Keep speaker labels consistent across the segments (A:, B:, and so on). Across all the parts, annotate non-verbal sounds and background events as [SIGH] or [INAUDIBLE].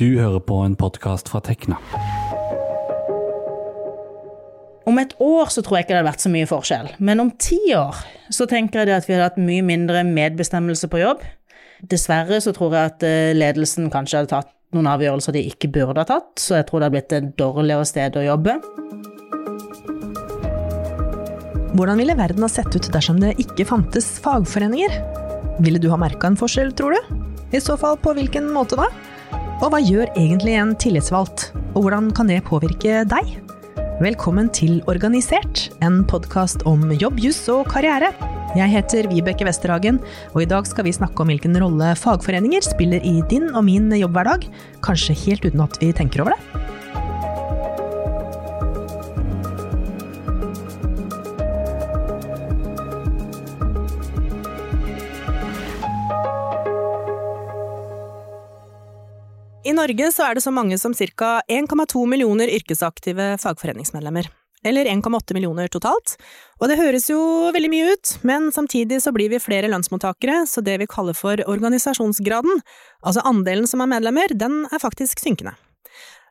A: Du hører på en podkast fra Tekna.
B: Om et år så tror jeg ikke det hadde vært så mye forskjell, men om ti år så tenker jeg at vi hadde hatt mye mindre medbestemmelse på jobb. Dessverre så tror jeg at eh, ledelsen kanskje hadde tatt noen avgjørelser de ikke burde ha tatt, så jeg tror det hadde blitt et dårligere sted å jobbe.
C: Hvordan ville verden ha sett ut dersom det ikke fantes fagforeninger? Ville du ha merka en forskjell, tror du? I så fall på hvilken måte da? Og hva gjør egentlig en tillitsvalgt, og hvordan kan det påvirke deg? Velkommen til Organisert, en podkast om jobb, juss og karriere. Jeg heter Vibeke Westerhagen, og i dag skal vi snakke om hvilken rolle fagforeninger spiller i din og min jobbhverdag, kanskje helt uten at vi tenker over det. I Norge så er det så mange som ca. 1,2 millioner yrkesaktive fagforeningsmedlemmer. Eller 1,8 millioner totalt. Og det høres jo veldig mye ut, men samtidig så blir vi flere lønnsmottakere, så det vi kaller for organisasjonsgraden, altså andelen som er medlemmer, den er faktisk synkende.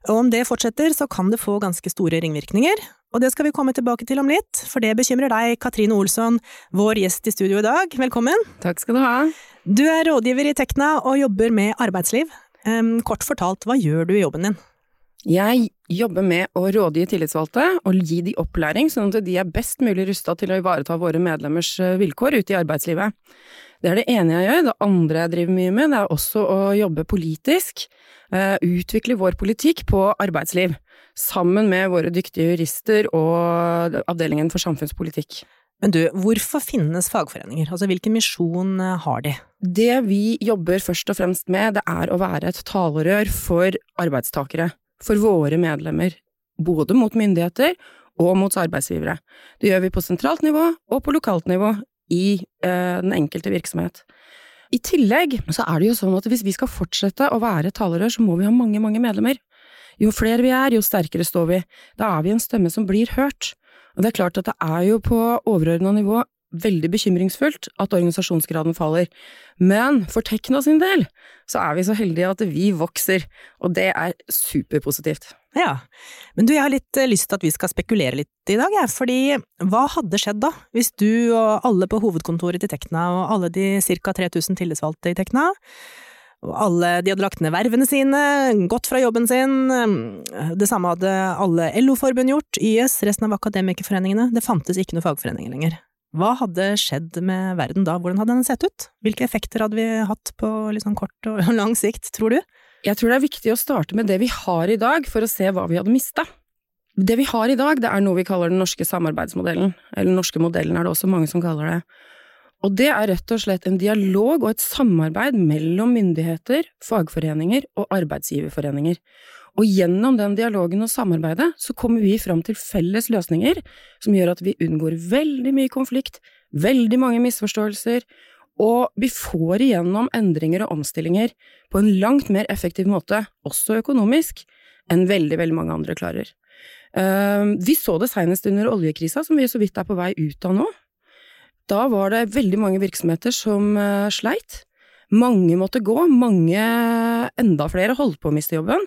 C: Og om det fortsetter, så kan det få ganske store ringvirkninger, og det skal vi komme tilbake til om litt, for det bekymrer deg, Katrine Olsson, vår gjest i studio i dag. Velkommen!
D: Takk skal du ha.
C: Du er rådgiver i Tekna og jobber med arbeidsliv. Kort fortalt, hva gjør du i jobben din?
D: Jeg jobber med å rådgi tillitsvalgte og gi de opplæring, sånn at de er best mulig rusta til å ivareta våre medlemmers eh, vilkår ute i arbeidslivet. Det er det ene jeg gjør. Det andre jeg driver mye med, det er også å jobbe politisk. Eh, utvikle vår politikk på arbeidsliv. Sammen med våre dyktige jurister og Avdelingen for samfunnspolitikk.
C: Men du, hvorfor finnes fagforeninger? Altså hvilken misjon eh, har de?
D: Det vi jobber først og fremst med, det er å være et talerør for arbeidstakere. For våre medlemmer. Både mot myndigheter og mot arbeidsgivere. Det gjør vi på sentralt nivå og på lokalt nivå i eh, den enkelte virksomhet. I tillegg så er det jo sånn at hvis vi skal fortsette å være talerør, så må vi ha mange, mange medlemmer. Jo flere vi er, jo sterkere står vi. Da er vi en stemme som blir hørt. Og det er klart at det er jo på overordna nivå veldig bekymringsfullt at organisasjonsgraden faller, men for Tekna sin del så er vi så heldige at vi vokser, og det er superpositivt.
C: Ja, men du, jeg har litt eh, lyst til at vi skal spekulere litt i dag, jeg, fordi hva hadde skjedd da, hvis du og alle på hovedkontoret til Tekna og alle de ca. 3000 tillitsvalgte i Tekna alle, de hadde lagt ned vervene sine, gått fra jobben sin. Det samme hadde alle LO-forbund gjort, YS, resten av akademikerforeningene. Det fantes ikke noen fagforeninger lenger. Hva hadde skjedd med verden da, hvordan hadde den sett ut? Hvilke effekter hadde vi hatt på liksom kort og [LAUGHS] lang sikt, tror du?
D: Jeg tror det er viktig å starte med det vi har i dag, for å se hva vi hadde mista. Det vi har i dag, det er noe vi kaller den norske samarbeidsmodellen, eller den norske modellen er det også mange som kaller det. Og det er rett og slett en dialog og et samarbeid mellom myndigheter, fagforeninger og arbeidsgiverforeninger. Og gjennom den dialogen og samarbeidet så kommer vi fram til felles løsninger som gjør at vi unngår veldig mye konflikt, veldig mange misforståelser, og vi får igjennom endringer og omstillinger på en langt mer effektiv måte, også økonomisk, enn veldig, veldig mange andre klarer. Eh, vi så det senest under oljekrisa, som vi så vidt er på vei ut av nå. Da var det veldig mange virksomheter som uh, sleit. Mange måtte gå, mange, enda flere, holdt på å miste jobben.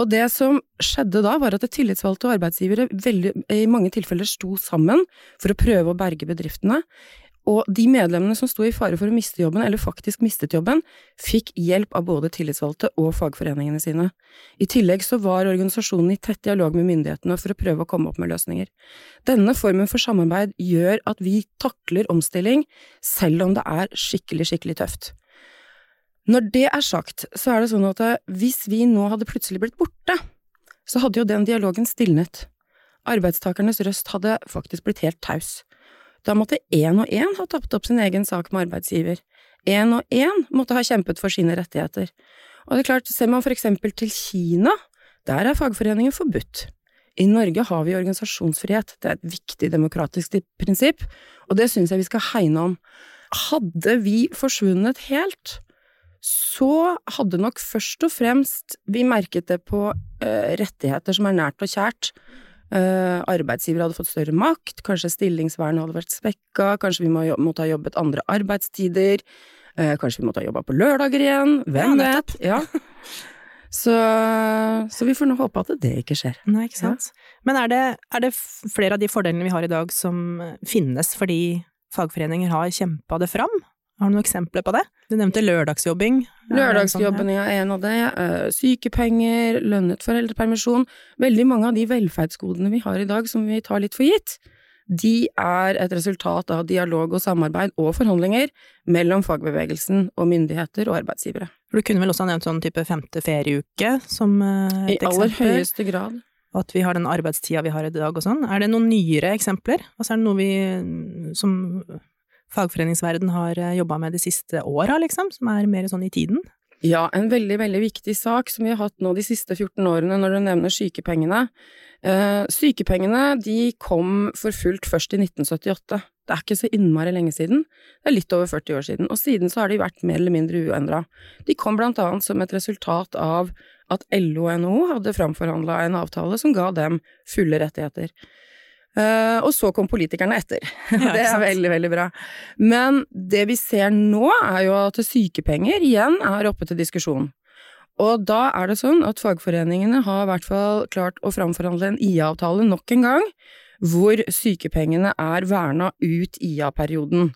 D: Og det som skjedde da, var at tillitsvalgte og arbeidsgivere veldig, i mange tilfeller sto sammen for å prøve å berge bedriftene. Og de medlemmene som sto i fare for å miste jobben, eller faktisk mistet jobben, fikk hjelp av både tillitsvalgte og fagforeningene sine. I tillegg så var organisasjonen i tett dialog med myndighetene for å prøve å komme opp med løsninger. Denne formen for samarbeid gjør at vi takler omstilling, selv om det er skikkelig, skikkelig tøft. Når det er sagt, så er det sånn at hvis vi nå hadde plutselig blitt borte, så hadde jo den dialogen stilnet. Arbeidstakernes røst hadde faktisk blitt helt taus. Da måtte én og én ha tapt opp sin egen sak med arbeidsgiver. Én og én måtte ha kjempet for sine rettigheter. Og det er klart, ser man for eksempel til Kina, der er fagforeninger forbudt. I Norge har vi organisasjonsfrihet, det er et viktig demokratisk prinsipp, og det syns jeg vi skal hegne om. Hadde vi forsvunnet helt, så hadde nok først og fremst vi merket det på uh, rettigheter som er nært og kjært, arbeidsgiver hadde fått større makt, kanskje stillingsvernet hadde vært spekka, kanskje vi må, måtte ha jobbet andre arbeidstider, kanskje vi måtte ha jobba på lørdager igjen, hvem ja, vet? Ja. Så, så vi får nå håpe at det ikke skjer.
C: Nei, ikke sant. Men er det, er det flere av de fordelene vi har i dag som eh, finnes fordi fagforeninger har kjempa det fram? Har du noen eksempler på det? Du nevnte lørdagsjobbing. Sånn,
D: Lørdagsjobben er en av det. eh, Sykepenger, lønnet foreldrepermisjon. Veldig mange av de velferdsgodene vi har i dag som vi tar litt for gitt, de er et resultat av dialog og samarbeid og forhandlinger mellom fagbevegelsen og myndigheter og arbeidsgivere.
C: Du kunne vel også ha nevnt sånn type femte ferieuke som eh,
D: I
C: et
D: aller
C: eksempel?
D: høyeste grad.
C: Og at vi har den arbeidstida vi har i dag og sånn. Er det noen nyere eksempler? Altså er det noe vi som fagforeningsverden har jobba med de siste åra, liksom? Som er mer sånn i tiden?
D: Ja, en veldig, veldig viktig sak som vi har hatt nå de siste 14 årene når du nevner sykepengene. Eh, sykepengene de kom for fullt først i 1978. Det er ikke så innmari lenge siden. Det er litt over 40 år siden. Og siden så har de vært mer eller mindre uendra. De kom blant annet som et resultat av at LO og NHO hadde framforhandla en avtale som ga dem fulle rettigheter. Eh, og så kom politikerne etter. [LAUGHS]
C: Ja,
D: det er veldig, veldig bra. Men det vi ser nå, er jo at sykepenger igjen er oppe til diskusjon. Og da er det sånn at fagforeningene har i hvert fall klart å framforhandle en IA-avtale nok en gang, hvor sykepengene er verna ut IA-perioden,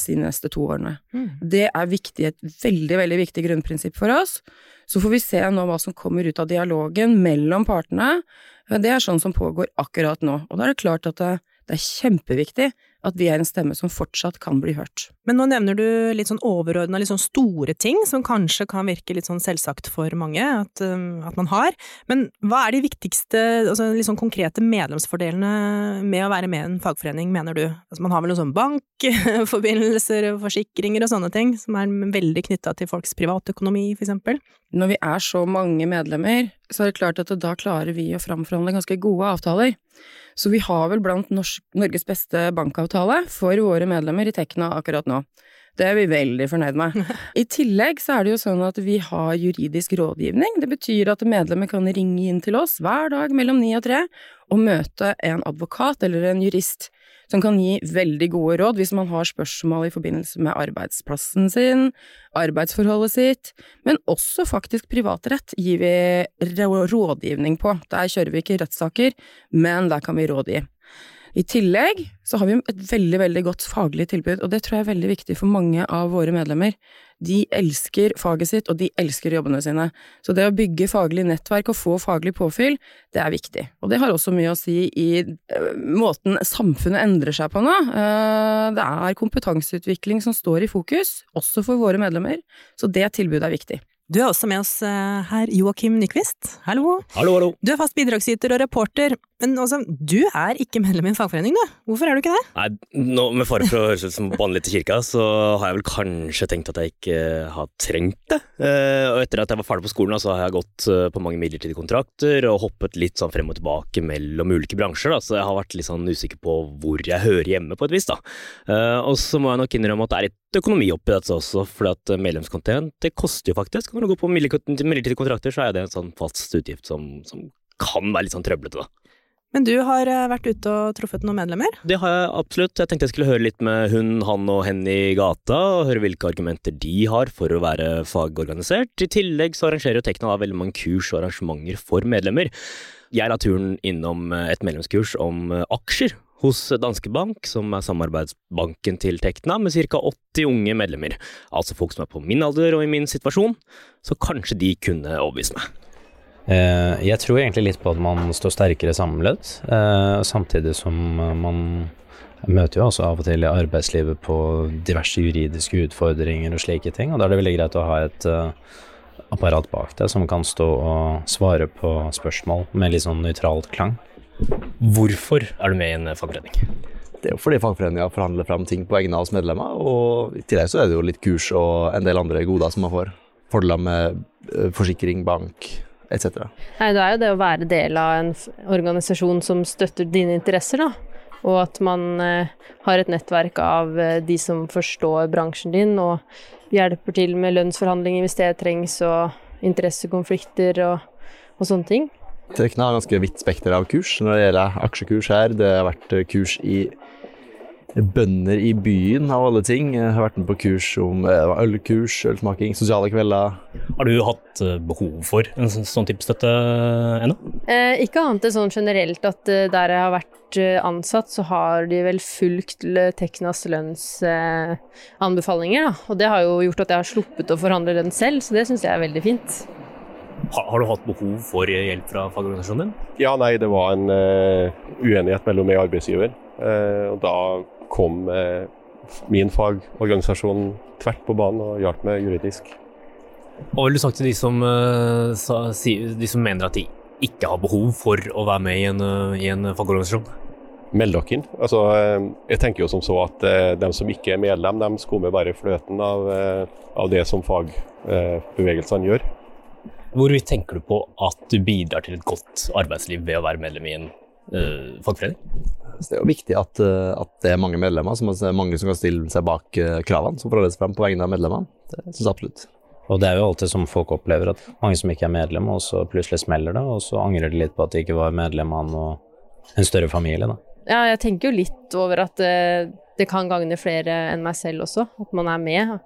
D: si de neste to årene. Det er viktig, et veldig, veldig viktig grunnprinsipp for oss. Så får vi se nå hva som kommer ut av dialogen mellom partene. Det er sånn som pågår akkurat nå. Og da er det klart at det, det er kjempeviktig at vi er en stemme som fortsatt kan bli hørt.
C: Men nå nevner du litt sånn overordna, litt sånn store ting, som kanskje kan virke litt sånn selvsagt for mange at, um, at man har. Men hva er de viktigste, altså litt sånn konkrete medlemsfordelene med å være med i en fagforening, mener du? Altså man har vel noen sånn bankforbindelser og forsikringer og sånne ting, som er veldig knytta til folks privatøkonomi, for eksempel.
D: Når vi er så mange medlemmer, så er det klart at da klarer vi å framforhandle ganske gode avtaler. Så vi har vel blant norsk, Norges beste bankavtale for våre medlemmer i Tekna akkurat nå. Det er vi veldig fornøyd med. [LAUGHS] I tillegg så er det jo sånn at vi har juridisk rådgivning. Det betyr at medlemmer kan ringe inn til oss hver dag mellom ni og tre og møte en advokat eller en jurist som kan gi veldig gode råd hvis man har spørsmål i forbindelse med arbeidsplassen sin, arbeidsforholdet sitt, men også faktisk privatrett gir vi rådgivning på. Der kjører vi ikke rettssaker, men der kan vi rådgi. I tillegg så har vi et veldig, veldig godt faglig tilbud, og det tror jeg er veldig viktig for mange av våre medlemmer. De elsker faget sitt, og de elsker jobbene sine. Så det å bygge faglig nettverk og få faglig påfyll, det er viktig. Og det har også mye å si i øh, måten samfunnet endrer seg på nå. Eh, det er kompetanseutvikling som står i fokus, også for våre medlemmer, så det tilbudet er viktig.
C: Du er også med oss eh, her, Joakim Nyquist. Hallo.
E: Hallo, hallo.
C: Du er fast bidragsyter og reporter, men også, du er ikke medlem i en fagforening, du. Hvorfor er du ikke det?
E: Nei, nå, med fare for å høres ut som banne litt i kirka, så har jeg vel kanskje tenkt at jeg ikke har trengt det. Eh, og etter at jeg var ferdig på skolen, så har jeg gått eh, på mange midlertidige kontrakter og hoppet litt sånn frem og tilbake mellom ulike bransjer, da, så jeg har vært litt sånn usikker på hvor jeg hører hjemme på et vis, da. Og så må jeg nok innrømme at det er litt økonomi oppi dette også, for at medlemskontingent, det koster jo faktisk. Når du går på midlertidige kontrakter, så er det en sånn fast utgift som, som kan være litt sånn trøblete, da.
C: Men du har eh, vært ute og truffet noen medlemmer?
E: Det har jeg absolutt. Jeg tenkte jeg skulle høre litt med hun, han og hen i gata, og høre hvilke argumenter de har for å være fagorganisert. I tillegg så arrangerer jo Tekna da veldig mange kurs og arrangementer for medlemmer. Jeg la turen innom eh, et medlemskurs om eh, aksjer hos Danske Bank, som er samarbeidsbanken til Tekna, med ca. 80 unge medlemmer. Altså folk som er på min alder og i min situasjon, så kanskje de kunne overbevise meg.
A: Eh, Jeg tror egentlig litt på at man står sterkere samlet, eh, samtidig som eh, man møter jo også av og til i arbeidslivet på diverse juridiske utfordringer og slike ting, og da er det veldig greit å ha et apparat bak deg som kan stå og svare på spørsmål med litt sånn nøytralt klang.
E: Hvorfor er du med i en fagforening?
F: Det er jo fordi fagforeninga forhandler fram ting på vegne av oss medlemmer, og i tillegg så er det jo litt kurs og en del andre goder som man får. Fordeler med eh, forsikring, bank etc.
G: Nei, det er jo det å være del av en organisasjon som støtter dine interesser, da. Og at man eh, har et nettverk av eh, de som forstår bransjen din, og hjelper til med lønnsforhandlinger hvis det trengs, og interessekonflikter og, og sånne ting.
F: Tekna har ganske vidt spekter av kurs når det gjelder aksjekurs her. Det har vært eh, kurs i bønder i byen, av alle ting. Jeg har vært med på kurs om eh, ølkurs, ølsmaking, sosiale kvelder.
E: Har du hatt eh, behov for en sånn, sånn type støtte ennå?
G: Eh, ikke annet enn sånn generelt at eh, der jeg har vært eh, ansatt, så har de vel fulgt Teknas lønnsanbefalinger, da. Og det har jo gjort at jeg har sluppet å forhandle lønn selv, så det syns jeg er veldig fint.
E: Har, har du hatt behov for hjelp fra fagorganisasjonen din?
H: Ja, nei, det var en uh, uenighet mellom meg og arbeidsgiver. Uh, og da kom uh, min fagorganisasjon tvert på banen og hjalp meg juridisk.
E: Hva vil du sagt til de som, sa, si, de som mener at de ikke har behov for å være med i en, i en fagorganisasjon?
H: Meld dere inn. Altså, jeg tenker jo som så at de som ikke er medlem, de skummer bare fløten av, av det som fagbevegelsene gjør.
E: Hvorvidt tenker du på at du bidrar til et godt arbeidsliv ved å være medlem i en uh, fagforening?
F: Så det er jo viktig at, eh, at det er mange medlemmer, som er mange som kan stille seg bak eh, kravene, som forholdes fram på vegne av medlemmene. Det syns jeg absolutt.
A: Og det er jo alltid som folk opplever, at mange som ikke er medlem, og så plutselig smeller det, og så angrer de litt på at de ikke var medlem av noe, en større familie, da.
G: Ja, jeg tenker jo litt over at det, det kan gagne flere enn meg selv også, at man er med.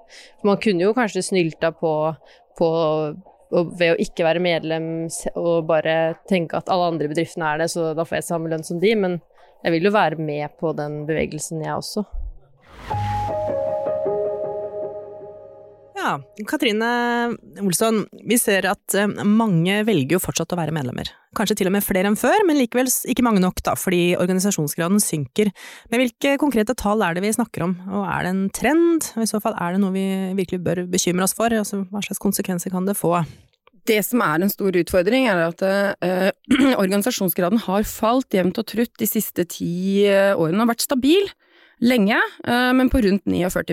G: For man kunne jo kanskje snylta på, på og ved å ikke være medlem og bare tenke at alle andre bedriftene er det, så da får jeg samme lønn som de, men jeg vil jo være med på den bevegelsen, jeg også.
C: Ja, Katrine Olsson, vi ser at eh, mange velger jo fortsatt å være medlemmer. Kanskje til og med flere enn før, men likevel ikke mange nok, da, fordi organisasjonsgraden synker. Men hvilke konkrete tall er det vi snakker om, og er det en trend? Og I så fall er det noe vi virkelig bør bekymre oss for? Altså, hva slags konsekvenser kan det få?
D: Det som er en stor utfordring, er at eh, [CLEARS THROAT] organisasjonsgraden har falt jevnt og trutt de siste ti eh, årene, og vært stabil lenge, eh, men på rundt 49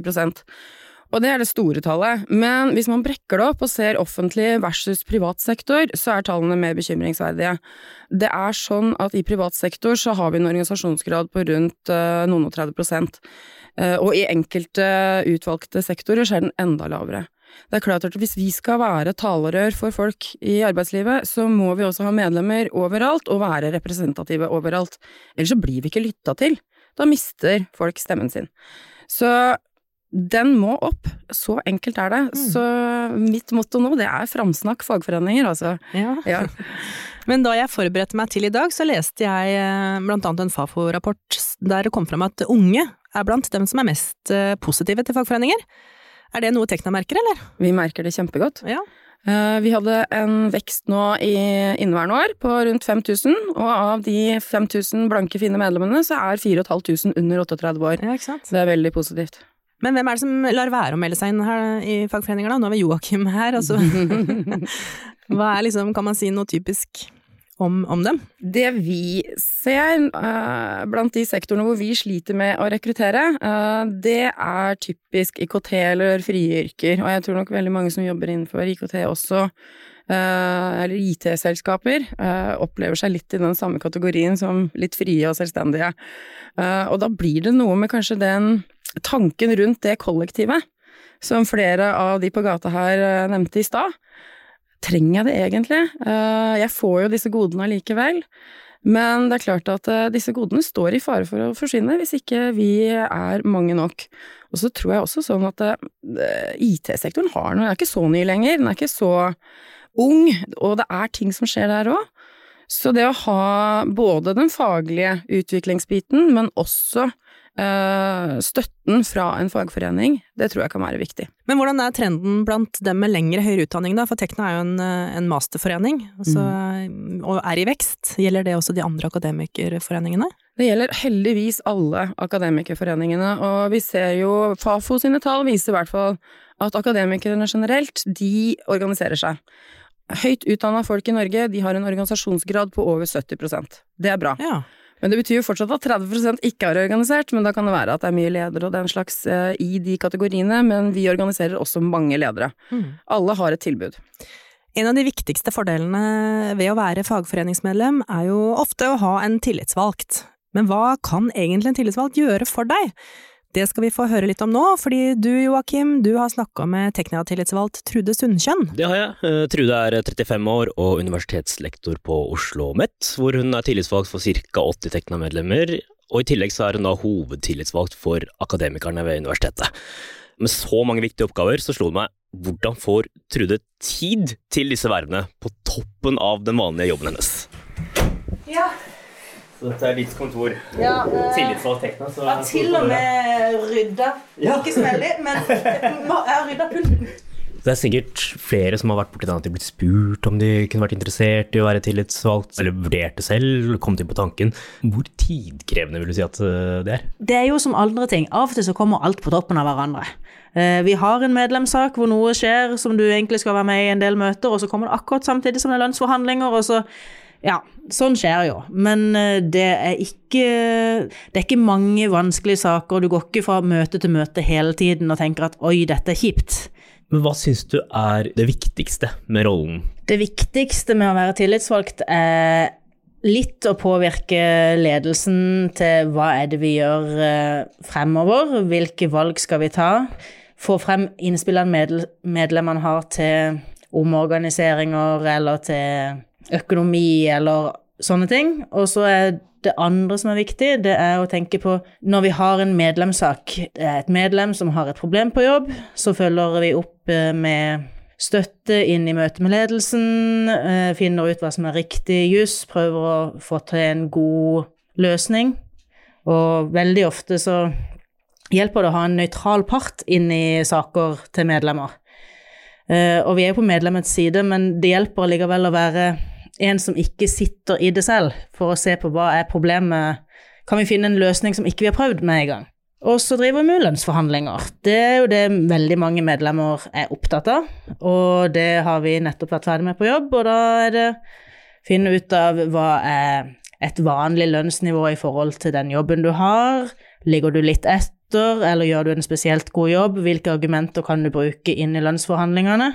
D: Og det er det store tallet. Men hvis man brekker det opp og ser offentlig versus privat sektor, så er tallene mer bekymringsverdige. Det er sånn at i privat sektor så har vi en organisasjonsgrad på rundt eh, noen og 30 prosent. Eh, og i enkelte utvalgte sektorer så er den enda lavere. Det er klart at hvis vi skal være talerør for folk i arbeidslivet, så må vi også ha medlemmer overalt og være representative overalt. Ellers så blir vi ikke lytta til. Da mister folk stemmen sin. Så den må opp. Så enkelt er det. Så mitt motto nå, det er framsnakk fagforeninger, altså.
C: Ja.
D: Ja. [LAUGHS]
C: Men da jeg forberedte meg til i dag, så leste jeg eh, blant annet en Fafo-rapport der det kom fram at unge er blant dem som er mest eh, positive til fagforeninger. Er det noe Tekna merker, eller?
D: Vi merker det kjempegodt.
C: Ja.
D: Eh, Vi hadde en vekst nå i inneværende år på rundt 5000, og av de 5000 blanke, fine medlemmene, så er 4500 under 38 år.
C: Ja?
D: Det er veldig positivt.
C: Men hvem er det som lar være å melde seg inn her i fagforeninger, da? Nå har vi Joakim her, altså. [LAUGHS] Hva er liksom, kan man si noe typisk om, om dem?
D: Det vi ser uh, blant de sektorene hvor vi sliter med å rekruttere, uh, det er typisk IKT eller frie yrker. Og jeg tror nok veldig mange som jobber innenfor IKT også, uh, eller IT-selskaper, opplever seg litt i den samme kategorien som litt frie og selvstendige. Og da blir det noe med kanskje den tanken rundt det kollektivet, som flere av de på gata her eh, nevnte i stad. Trenger jeg det egentlig? Eh, Jeg får jo disse godene allikevel. Men det er klart at eh, disse godene står i fare for å forsvinne hvis ikke vi er mange nok. Og så tror jeg også sånn at IT-sektoren har noe, den er ikke så ny lenger, den er ikke så ung, og det er ting som skjer der òg. Så det å ha både den faglige utviklingsbiten, men også støtten fra en fagforening, det tror jeg kan være viktig.
C: Men hvordan er trenden blant dem med lengre høyere utdanning, da? For Tekna er jo en, eh, en masterforening, altså, og er i vekst. Gjelder det også de andre akademikerforeningene?
D: Det gjelder heldigvis alle akademikerforeningene, og vi ser jo Fafo sine tall viser i hvert fall at akademikerne generelt, de organiserer seg. Høyt utdanna folk i Norge, de har en organisasjonsgrad på over 70% Det er bra.
C: Ja.
D: Men det betyr jo fortsatt at 30 ikke er organisert, men da kan det være at det er mye ledere og den slags eh, i de kategoriene, men vi organiserer også mange ledere. Alle har et tilbud.
C: En av de viktigste fordelene ved å være fagforeningsmedlem er jo ofte å ha en tillitsvalgt. Men hva kan egentlig en tillitsvalgt gjøre for deg? Det skal vi få høre litt om nå, fordi du Joakim, du har snakka med Teknia-tillitsvalgt Trude Sundkjønn.
E: Det har jeg. Eh, Trude er 35 år og universitetslektor på Oslo OsloMet, hvor hun er tillitsvalgt for ca. 80 Tekna-medlemmer, og i tillegg så er hun da hovedtillitsvalgt for akademikerne ved universitetet. Med så mange viktige oppgaver så slo det meg hvordan får Trude tid til disse vervene på toppen av den vanlige jobben hennes?
B: Ja,
E: Så dette er ditt kontor.
B: ja eh,
E: Tillitsvalgt Tekna. Så
B: jeg har til og med rydda. Ikke smellig, men [LAUGHS] jeg har rydda pulten.
E: Det er sikkert flere som har vært borti den at de blitt spurt om de kunne vært interessert i å være tillitsvalgt, eller vurdert det selv, kommet inn på tanken. Hvor tidkrevende vil du si at eh, det er?
B: Det er jo som andre ting. Av og til så kommer alt på toppen av hverandre. Eh, Vi har en medlemssak hvor noe skjer som du egentlig skal være med i en del møter, og så kommer det akkurat samtidig som det er lønnsforhandlinger, og så Ja, sånn skjer jo. Men eh, det er ikke Det er ikke mange vanskelige saker. Du går ikke fra møte til møte hele tiden og tenker at oi, dette er kjipt.
E: Men hva syns du er det viktigste med rollen?
B: Det viktigste med å være tillitsvalgt er litt å påvirke ledelsen til hva er det vi gjør eh, fremover, hvilke valg skal vi ta, få frem innspillene medl medlemmene har til omorganiseringer eller til økonomi eller sånne ting. Og så er det andre som er viktig, det er å tenke på når vi har en medlemssak, det er et medlem som har et problem på jobb, så følger vi opp eh, med støtte inn i møte med ledelsen, eh, finner ut hva som er riktig juss, prøver å få til en god løsning. Og veldig ofte så hjelper det å ha en nøytral part inn i saker til medlemmer. Eh, Og vi er jo på medlemmets side, men det hjelper likevel å være en som ikke sitter i det selv, for å se på hva er problemet. Kan vi finne en løsning som ikke vi har prøvd med en gang? Og så driver vi med lønnsforhandlinger. Det er jo det veldig mange medlemmer er opptatt av, og det har vi nettopp vært ferdig med på jobb, og da er det finne ut av hva er et vanlig lønnsnivå i forhold til den jobben du har. Ligger du litt etter, eller gjør du en spesielt god jobb? Hvilke argumenter kan du bruke inn i lønnsforhandlingene?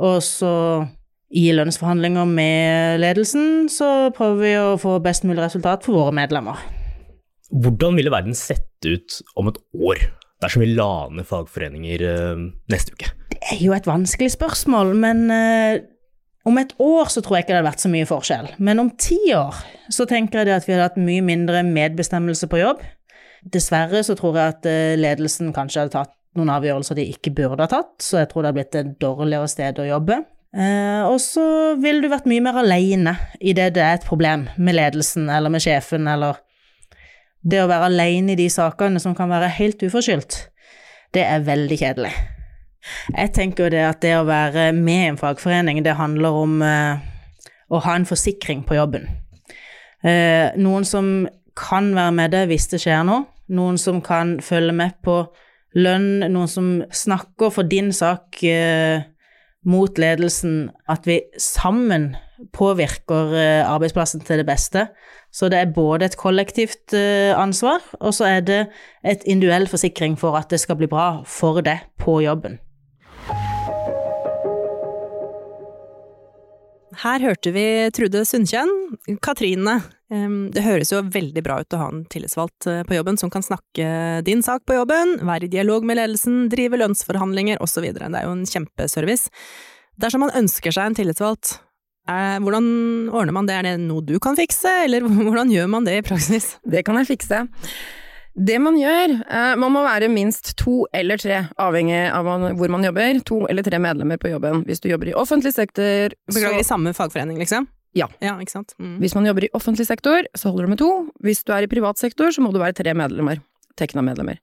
B: Og så i lønnsforhandlinger med ledelsen så prøver vi å få best mulig resultat for våre medlemmer.
E: Hvordan ville verden sett ut om et år dersom vi la ned fagforeninger eh, neste uke?
B: Det er jo et vanskelig spørsmål, men eh, om et år så tror jeg ikke det hadde vært så mye forskjell. Men om ti år så tenker jeg at vi hadde hatt mye mindre medbestemmelse på jobb. Dessverre så tror jeg at eh, ledelsen kanskje hadde tatt noen avgjørelser de ikke burde ha tatt, så jeg tror det hadde blitt et dårligere sted å jobbe. Eh, og så ville du vært mye mer alene i det er et problem med ledelsen eller med sjefen, eller det å være alene i de sakene som kan være helt uforskyldt, det er veldig kjedelig. Jeg tenker jo det at det å være med i en fagforening, det handler om eh, å ha en forsikring på jobben. Eh, noen som kan være med det hvis det skjer noe, noen som kan følge med på lønn, noen som snakker for din sak mot ledelsen, at vi sammen påvirker eh, arbeidsplassen til det beste. Så det er både et kollektivt eh, ansvar, og så er det et individuell forsikring for at det skal bli bra for deg på jobben.
C: Her hørte vi Trude Sundkjenn. Katrine, det høres jo veldig bra ut å ha en tillitsvalgt eh, på jobben som kan snakke din sak på jobben, være i dialog med ledelsen, drive lønnsforhandlinger osv. Det er jo en kjempeservice. Dersom man ønsker seg en tillitsvalgt, er, hvordan ordner man det? Er det noe du kan fikse, eller [LAUGHS] hvordan gjør man det i praksis?
D: Det kan jeg fikse. Det man gjør, eh, man må være minst to eller tre, avhengig av hvor man jobber, to eller tre medlemmer på jobben. Hvis du jobber i offentlig sektor,
C: Beklager, i samme fagforening, liksom?
D: Ja.
C: Ja? Mm.
D: Hvis man jobber i offentlig sektor, så holder du med to. Hvis du er i privat sektor, så må du være tre medlemmer. Tekna-medlemmer.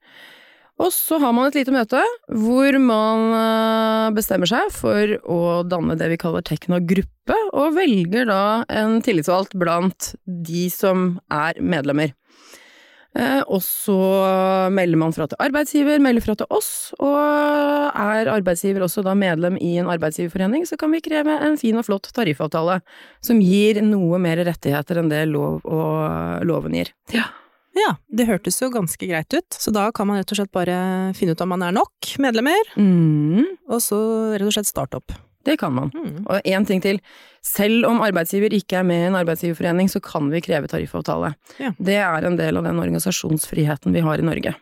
D: Og så har man et lite møte hvor man eh, bestemmer seg for å danne det vi kaller Tekna-gruppe, og velger da en tillitsvalgt blant de som er medlemmer. Eh, og så melder man fra til arbeidsgiver, melder fra til oss, og er arbeidsgiver også da medlem i en arbeidsgiverforening, så kan vi kreve en fin og flott tariffavtale som gir noe mer rettigheter enn det lov og loven gir. Ja.
C: Ja, det hørtes jo ganske greit ut, så da kan man rett og slett bare finne ut om man er nok medlemmer,
D: Mm,
C: og så rett og slett starte opp.
D: Det kan man.
C: Mm.
D: Og én ting til. Selv om arbeidsgiver ikke er med i en arbeidsgiverforening, så kan vi kreve tariffavtale.
C: Ja.
D: Det er en del av den organisasjonsfriheten vi har i Norge.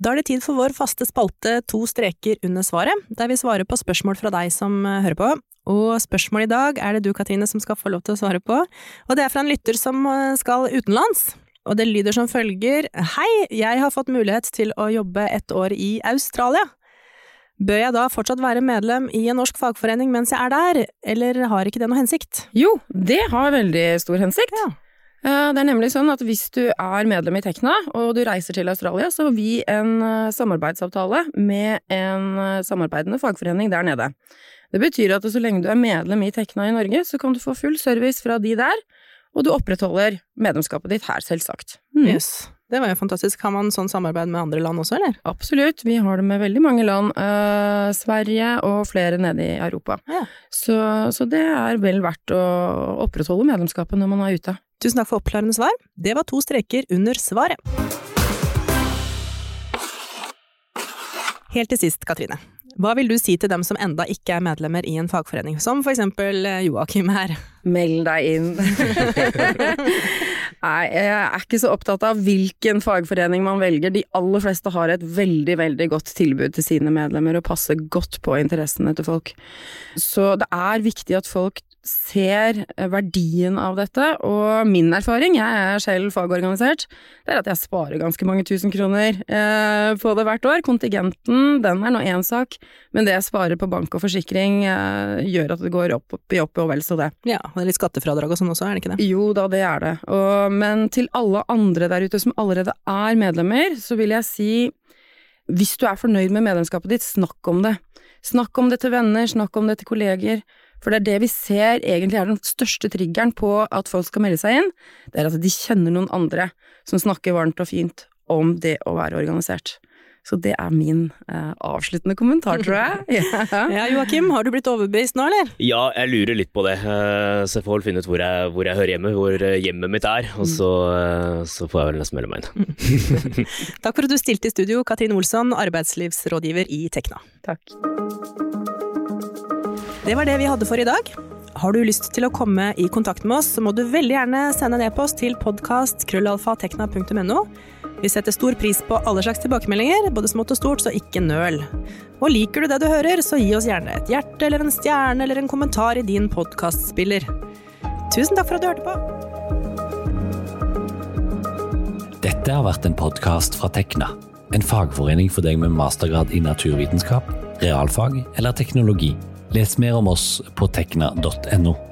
C: Da er det tid for vår faste spalte To streker under svaret, der vi svarer på spørsmål fra deg som eh, hører på. Og spørsmålet i dag er det du, Katrine, som skal få lov til å svare på. Og det er fra en lytter som eh, skal utenlands. Og det lyder som følger Hei, jeg har fått mulighet til å jobbe et år i Australia. Bør jeg da fortsatt være medlem i en norsk fagforening mens jeg er der, eller har ikke det noe hensikt?
D: Jo, det har veldig stor hensikt.
C: Ja.
D: Eh, Det er nemlig sånn at hvis du er medlem i Tekna, og du reiser til Australia, så har vi en eh, samarbeidsavtale med en samarbeidende fagforening der nede. Det betyr at så lenge du er medlem i Tekna i Norge, så kan du få full service fra de der, og du opprettholder medlemskapet ditt her, selvsagt. Mm.
C: Yes. Det var jo fantastisk. Har man sånn samarbeid med andre land også, eller?
D: Absolutt, vi har det med veldig mange land. Eh, Sverige og flere nede i Europa.
C: Ja.
D: Så, så det er vel verdt å opprettholde medlemskapet når man er ute.
C: Tusen takk for oppklarende svar. Det var to streker under svaret. Helt til sist, Katrine. Hva vil du si til dem som enda ikke er medlemmer i en fagforening, som for eksempel eh, Joakim her?
D: Meld deg inn. [LAUGHS] Nei, jeg er ikke så opptatt av hvilken fagforening man velger. De aller fleste har et veldig, veldig godt tilbud til sine medlemmer og passer godt på interessene til folk. Så det er viktig at folk ser verdien av dette, og min erfaring, jeg er selv fagorganisert, det er at jeg sparer ganske mange tusen kroner eh, på det hvert år. Kontingenten, den er nå én sak, men det jeg sparer på bank og forsikring eh, gjør at det går opp, opp i opp og vel så det.
C: Ja, det er litt skattefradrag og sånn også, er det ikke det?
D: Jo da, det er det. Og, men til alle andre der ute som allerede er medlemmer, så vil jeg si hvis du er fornøyd med medlemskapet ditt, snakk om det. Snakk om det til venner, snakk om det til kolleger. For det er det vi ser egentlig er den største triggeren på at folk skal melde seg inn, det er at de kjenner noen andre som snakker varmt og fint om det å være organisert. Så det er min eh, avsluttende kommentar, tror jeg. [LAUGHS] Ja.
C: Ja, Joakim, har du blitt overbevist nå, eller?
E: Ja, jeg lurer litt på det, eh, så jeg får vel finne ut hvor jeg, hvor jeg hører hjemme, hvor eh, hjemmet mitt er, og så, eh, så får jeg vel nesten melde meg inn. [LAUGHS]
C: Takk for at du stilte i studio, Katrine Olsson, arbeidslivsrådgiver i Tekna.
D: Takk.
C: Det var det vi hadde for i dag. Har du lyst til å komme i kontakt med oss, så må du veldig gjerne sende en e-post til podkast.krøllalfa.tekna.no. Vi setter stor pris på alle slags tilbakemeldinger, både smått og stort, så ikke nøl. Og liker du det du hører, så gi oss gjerne et hjerte eller en stjerne eller en kommentar i din podkastspiller. Tusen takk for at du hørte på.
I: Dette har vært en podkast fra Tekna, en fagforening for deg med mastergrad i naturvitenskap, realfag eller teknologi. Les mer om oss på tekna.no.